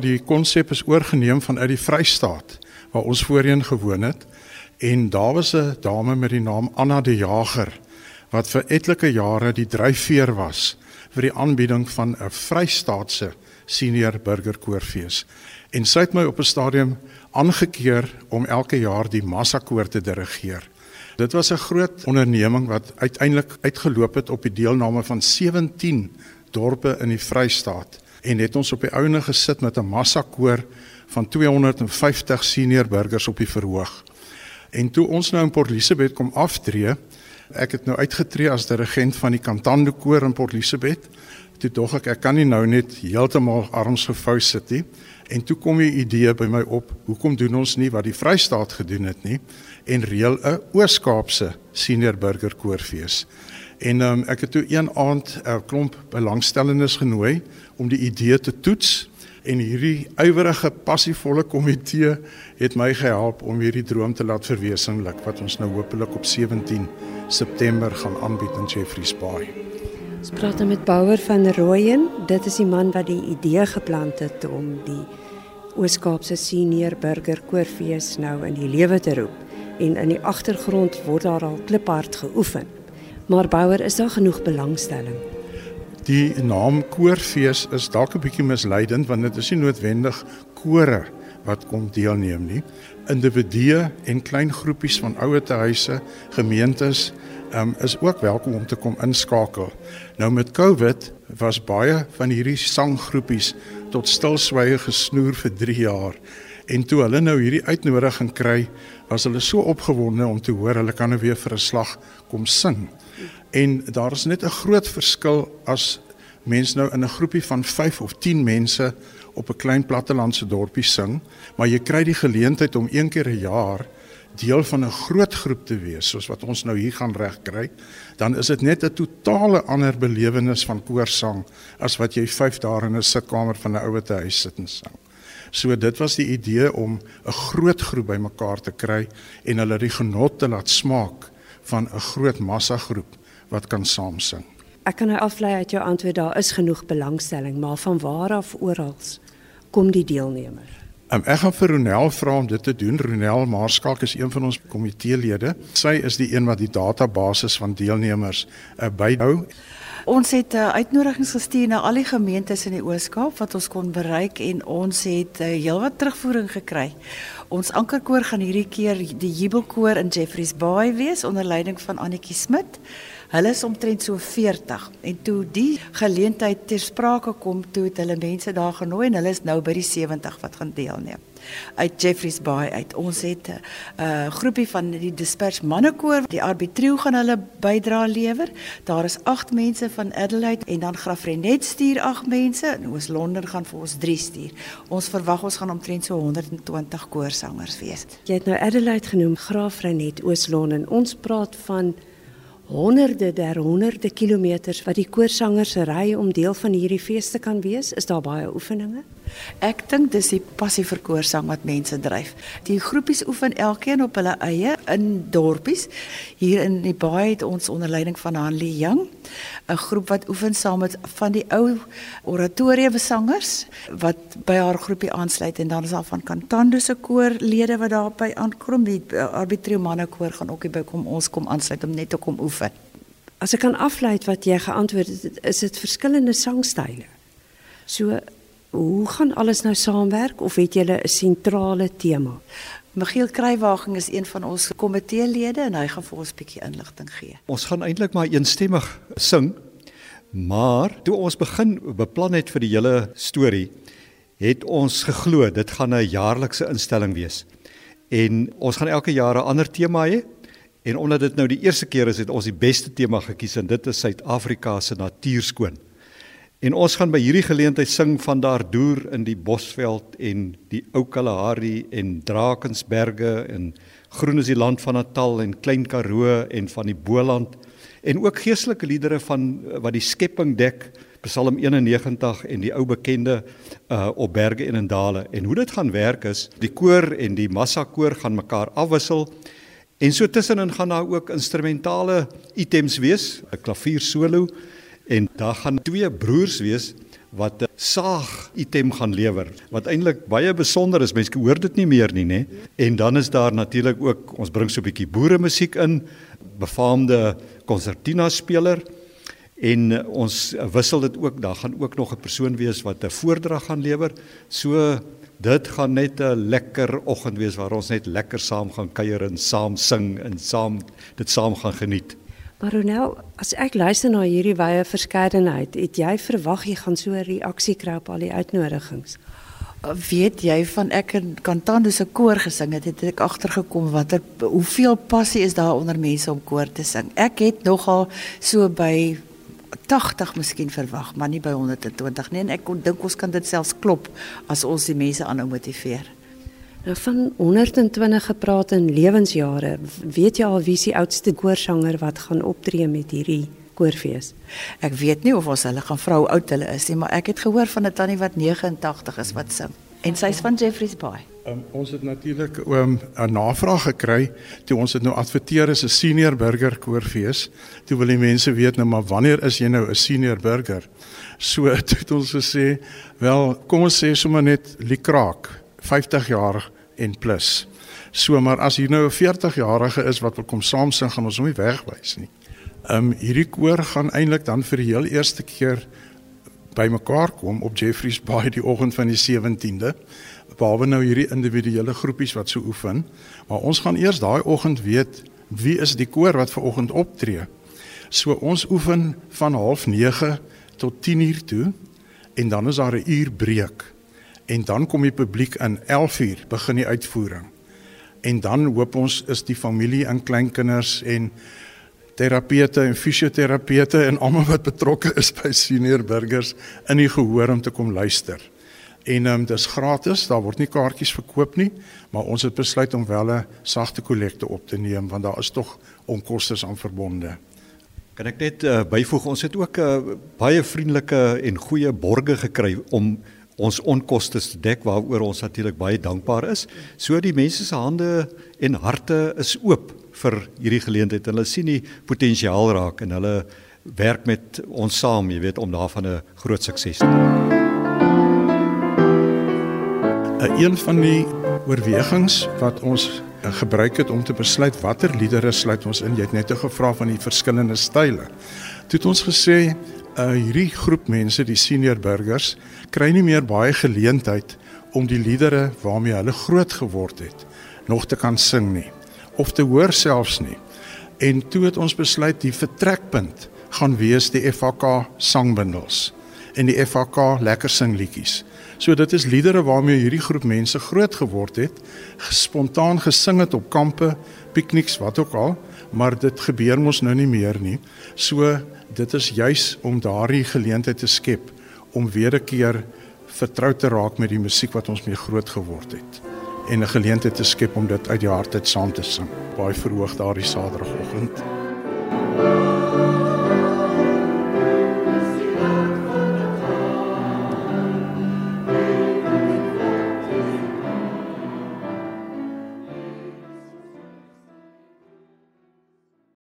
Die konsep is oorgeneem vanuit die Vrystaat waar ons voorheen gewoon het en daar was 'n dame met die naam Anna de Jager wat vir etlike jare die dryfveer was vir die aanbieding van 'n Vrystaatse senior burgerkoorfees. En sy het my op 'n stadium aangekeer om elke jaar die massakoor te dirigeer. Dit was 'n groot onderneming wat uiteindelik uitgeloop het op die deelname van 17 dorpe in die Vrystaat en het ons op die ouene gesit met 'n massakoor van 250 senior burgers op die verhoog. En toe ons nou in Port Elizabeth kom aftree, ek het nou uitgetree as dirigent van die Kantande koor in Port Elizabeth. Toe dog ek ek kan nie nou net heeltemal arms gevou sit nie. En toe kom 'n idee by my op, hoekom doen ons nie wat die Vrystaat gedoen het nie en reël 'n Oos-Kaapse senior burger koorfees. En um, ek het toe een aand 'n klomp belangstellendes genooi om die idee te toets en hierdie ywerige passievolle komitee het my gehelp om hierdie droom te laat verwesenlik wat ons nou hopelik op 17 September gaan aanbied in Jeffreys Bay. Ons praat nou met Bouwer van Rooyen. Dit is die man wat die idee geplant het om die Oos-Kaapse Senior Burger Koorfees nou in die lewe te roep. En in die agtergrond word daar al kliphard geoefen. Maar Bouwer, is daar genoeg belangstelling? Die naam Koorfees is dalk 'n bietjie misleidend want dit is nie noodwendig kore wat kom deelneem nie. Individue en klein groepies van ouerhuise, gemeentes um, is ook welkom om te kom inskakel. Nou met COVID was baie van hierdie sanggroepies tot stilswye gesnoer vir 3 jaar. En toe hulle nou hierdie uitnodiging kry, was hulle so opgewonde om te hoor hulle kan nou weer vir 'n slag kom sing. En daar is net 'n groot verskil as mense nou in 'n groepie van 5 of 10 mense op 'n klein plattelandse dorpie sing, maar jy kry die geleentheid om een keer 'n jaar deel van 'n groot groep te wees soos wat ons nou hier gaan regkry, dan is dit net 'n totale ander belewenis van koorsang as wat jy 5 dae in 'n sitkamer van 'n ouete huis sit en sang. So dit was die idee om 'n groot groep bymekaar te kry en hulle die genot te laat smaak van 'n groot massa groep wat kan saam sing. Ek kan nou aflei uit jou antwoord daar is genoeg belangstelling, maar van waar af oral kom die deelnemers? Um, ek gaan vir Ronel vra om dit te doen. Ronel Maarskalk is een van ons komiteelede. Sy is die een wat die database van deelnemers uh, byhou. Ons het uh, uitnodigings gestuur na al die gemeentes in die Oos-Kaap wat ons kon bereik en ons het uh, heelwat terugvoering gekry. Ons ankerkoor gaan hierdie keer die Jubelkoor in Jeffreys Bay wees onder leiding van Annetjie Smit. Hulle is omtrent so 40 en toe die geleentheid ter sprake kom toe het hulle mense daar genooi en hulle is nou by die 70 wat gaan deelneem uit Jeffreys Bay uit. Ons het 'n uh, groepie van die Disperse Mannekoor, die Arbitrio gaan hulle bydra lewer. Daar is 8 mense van Adelaide en dan Grafrenet stuur 8 mense en Oos-London gaan vir ons 3 stuur. Ons verwag ons gaan omtrent so 120 koorsangers wees. Jy het nou Adelaide genoem, Grafrenet, Oos-London. Ons praat van honderde der honderde kilometers wat die koorsangers ry om deel van hierdie fees te kan wees. Is daar baie oefeninge? Ek dink dis die passie vir koorsang wat mense dryf. Die groepies oefen elkeen op hulle eie in dorpies. Hier in die baai het ons onder leiding van Hanlie Jang 'n groep wat oefen saam met van die ou oratoriumsangers wat by haar groepie aansluit en dan is daar van Kantando se koorlede wat daarby aankom. Die Arbitrium manne koor gaan ook by kom ons kom aansluit om net te kom oefen. As ek kan aflei wat jy geantwoord het, is dit verskillende sangstyle. So hoe gaan alles nou saamwerk of het julle 'n sentrale tema? Michiel Kruiwagen is een van ons komiteelede en hy gaan vir ons 'n bietjie inligting gee. Ons gaan eintlik maar eensstemmig sing. Maar toe ons begin beplan het vir die hele storie, het ons geglo dit gaan 'n jaarlikse instelling wees. En ons gaan elke jaar 'n ander tema hê. En omdat dit nou die eerste keer is, het ons die beste tema gekies en dit is Suid-Afrika se natuurskoon. En ons gaan by hierdie geleentheid sing van daar deur in die Bosveld en die ou Kalahari en Drakensberge en groen is die land van Natal en Klein Karoo en van die Boland en ook geestelike liedere van wat die skepping dek Psalm 91 en die ou bekende uh op berge en in dale. En hoe dit gaan werk is die koor en die massa koor gaan mekaar afwissel en so tussenin gaan daar ook instrumentale items wees 'n klavier solo en daar gaan twee broers wees wat 'n saag item gaan lewer wat eintlik baie besonder is. Mense hoor dit nie meer nie, nê? En dan is daar natuurlik ook ons bring so 'n bietjie boere musiek in, befaamde konsertina speler en ons wissel dit ook. Daar gaan ook nog 'n persoon wees wat 'n voordrag gaan lewer. So dit gaan net 'n lekker oggend wees waar ons net lekker saam gaan kuier en saam sing en saam dit saam gaan geniet. Maar nou, as ek luister na hierdie wye verskeidenheid, het jy verwag jy gaan so 'n reaksie kry op al die uitnodigings? Weet jy van ek in Kantando se koor gesing het, het ek agtergekom watter hoeveel passie is daar onder mense om koor te sing. Ek het nogal so by 80 miskien verwag, maar nie by 120 nie en ek dink ons kan dit selfs klop as ons die mense aanhou motiveer. Nou van 120 gepraat in lewensjare, weet jy al wie se oudste koorsanger wat gaan optree met hierdie koorfees? Ek weet nie of ons hulle gaan vra hoe oud hulle is nie, maar ek het gehoor van 'n tannie wat 89 is wat sing. En sy's van Jeffreys Bay. Um, ons het natuurlik 'n um, navraag gekry toe ons dit nou adverteer as 'n senior burger koorfees. Toe wil die mense weet nou maar wanneer is jy nou 'n senior burger? So het ons gesê, wel, kom ons sê sommer net Likraak 50 jaar en plus. So maar as hier nou 'n 40 jarige is wat wil kom saam sing, gaan ons hom nie wegwys nie. Ehm um, hierdie koor gaan eintlik dan vir die heel eerste keer bymekaar kom op Jeffreys Bay die oggend van die 17de. Behalwe nou hierdie individuele groepies wat so oefen, maar ons gaan eers daai oggend weet wie is die koor wat ver oggend optree. So ons oefen van 09:30 tot 10:00 toe en dan is daar 'n uur breek en dan kom die publiek in 11uur begin die uitvoering. En dan hoop ons is die familie en kleinkinders en terapeute en fisioterapeute en almal wat betrokke is by senior burgers in die gehoor om te kom luister. En ehm um, dis gratis, daar word nie kaartjies verkoop nie, maar ons het besluit om wel 'n sagte kollekte op te neem want daar is tog onkoste aan verbonde. Kan ek net uh, byvoeg ons het ook 'n uh, eh, baie vriendelike en goeie borge gekry om ons onkoste te dek waaroor ons natuurlik baie dankbaar is. So die mense se hande en harte is oop vir hierdie geleentheid. Hulle sien die potensiaal raak en hulle werk met ons saam, jy weet, om daarvan 'n groot sukses te maak. Een van die oorwegings wat ons gebruik het om te besluit watter liedere sluit ons in. Jy het net gevra van die verskillende style. Toe het ons gesê uh hierdie groep mense, die senior burgers, kry nie meer baie geleentheid om die liedere waarmee hulle groot geword het nog te kan sing nie of te hoor selfs nie. En toe het ons besluit die vertrekpunt gaan wees die FHK sangbundels en die FHK lekker sing liedjies. So dit is liedere waarmee hierdie groep mense groot geword het, spontaan gesing het op kampe, pikniks, wat ook al, maar dit gebeur mos nou nie meer nie. So dit is juis om daardie geleentheid te skep om weer 'n keer vertrou te raak met die musiek wat ons mee groot geword het en 'n geleentheid te skep om dit uit die hart uit saam te sing. Baie verhoog daardie Saterdagoggend. thank you